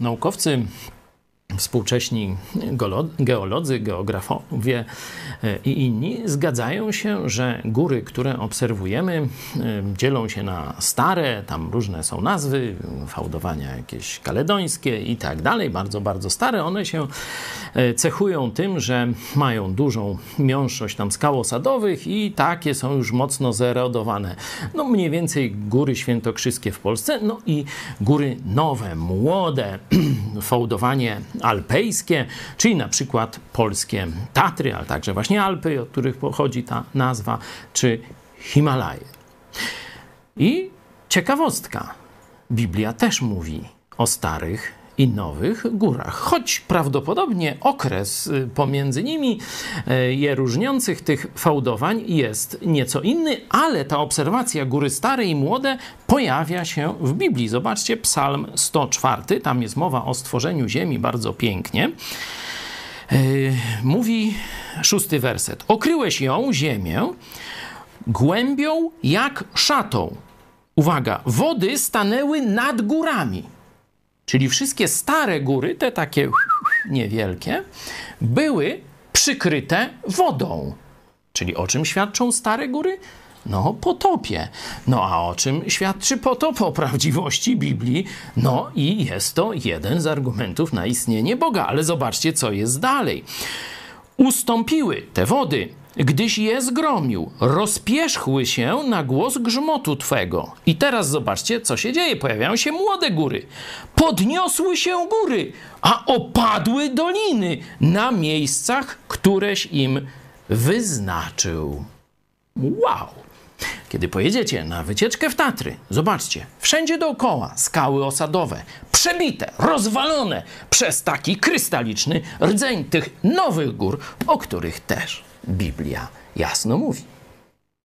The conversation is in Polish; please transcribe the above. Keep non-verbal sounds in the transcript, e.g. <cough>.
naukowcy współcześni geolodzy, geografowie e, i inni zgadzają się, że góry, które obserwujemy, e, dzielą się na stare, tam różne są nazwy, fałdowania jakieś kaledońskie i tak dalej, bardzo, bardzo stare. One się e, cechują tym, że mają dużą miąższość tam skał osadowych i takie są już mocno zerodowane. No mniej więcej góry świętokrzyskie w Polsce, no i góry nowe, młode, <clears throat> fałdowanie alpejskie, czyli na przykład polskie Tatry, ale także właśnie Alpy, od których pochodzi ta nazwa, czy Himalaje. I ciekawostka. Biblia też mówi o starych i nowych górach. Choć prawdopodobnie okres y, pomiędzy nimi y, je różniących tych fałdowań jest nieco inny, ale ta obserwacja góry stare i młode pojawia się w Biblii. Zobaczcie Psalm 104, tam jest mowa o stworzeniu ziemi bardzo pięknie. Y, mówi szósty werset. Okryłeś ją, ziemię, głębią jak szatą. Uwaga, wody stanęły nad górami. Czyli wszystkie stare góry, te takie niewielkie, były przykryte wodą. Czyli o czym świadczą stare góry? No, o potopie. No a o czym świadczy potop? O prawdziwości Biblii. No i jest to jeden z argumentów na istnienie Boga. Ale zobaczcie, co jest dalej. Ustąpiły te wody gdyś je zgromił, rozpierzchły się na głos grzmotu Twego. I teraz zobaczcie, co się dzieje. Pojawiają się młode góry. Podniosły się góry, a opadły doliny na miejscach, któreś im wyznaczył. Wow! Kiedy pojedziecie na wycieczkę w Tatry, zobaczcie, wszędzie dookoła skały osadowe, przebite, rozwalone przez taki krystaliczny rdzeń tych nowych gór, o których też Biblia jasno mówi.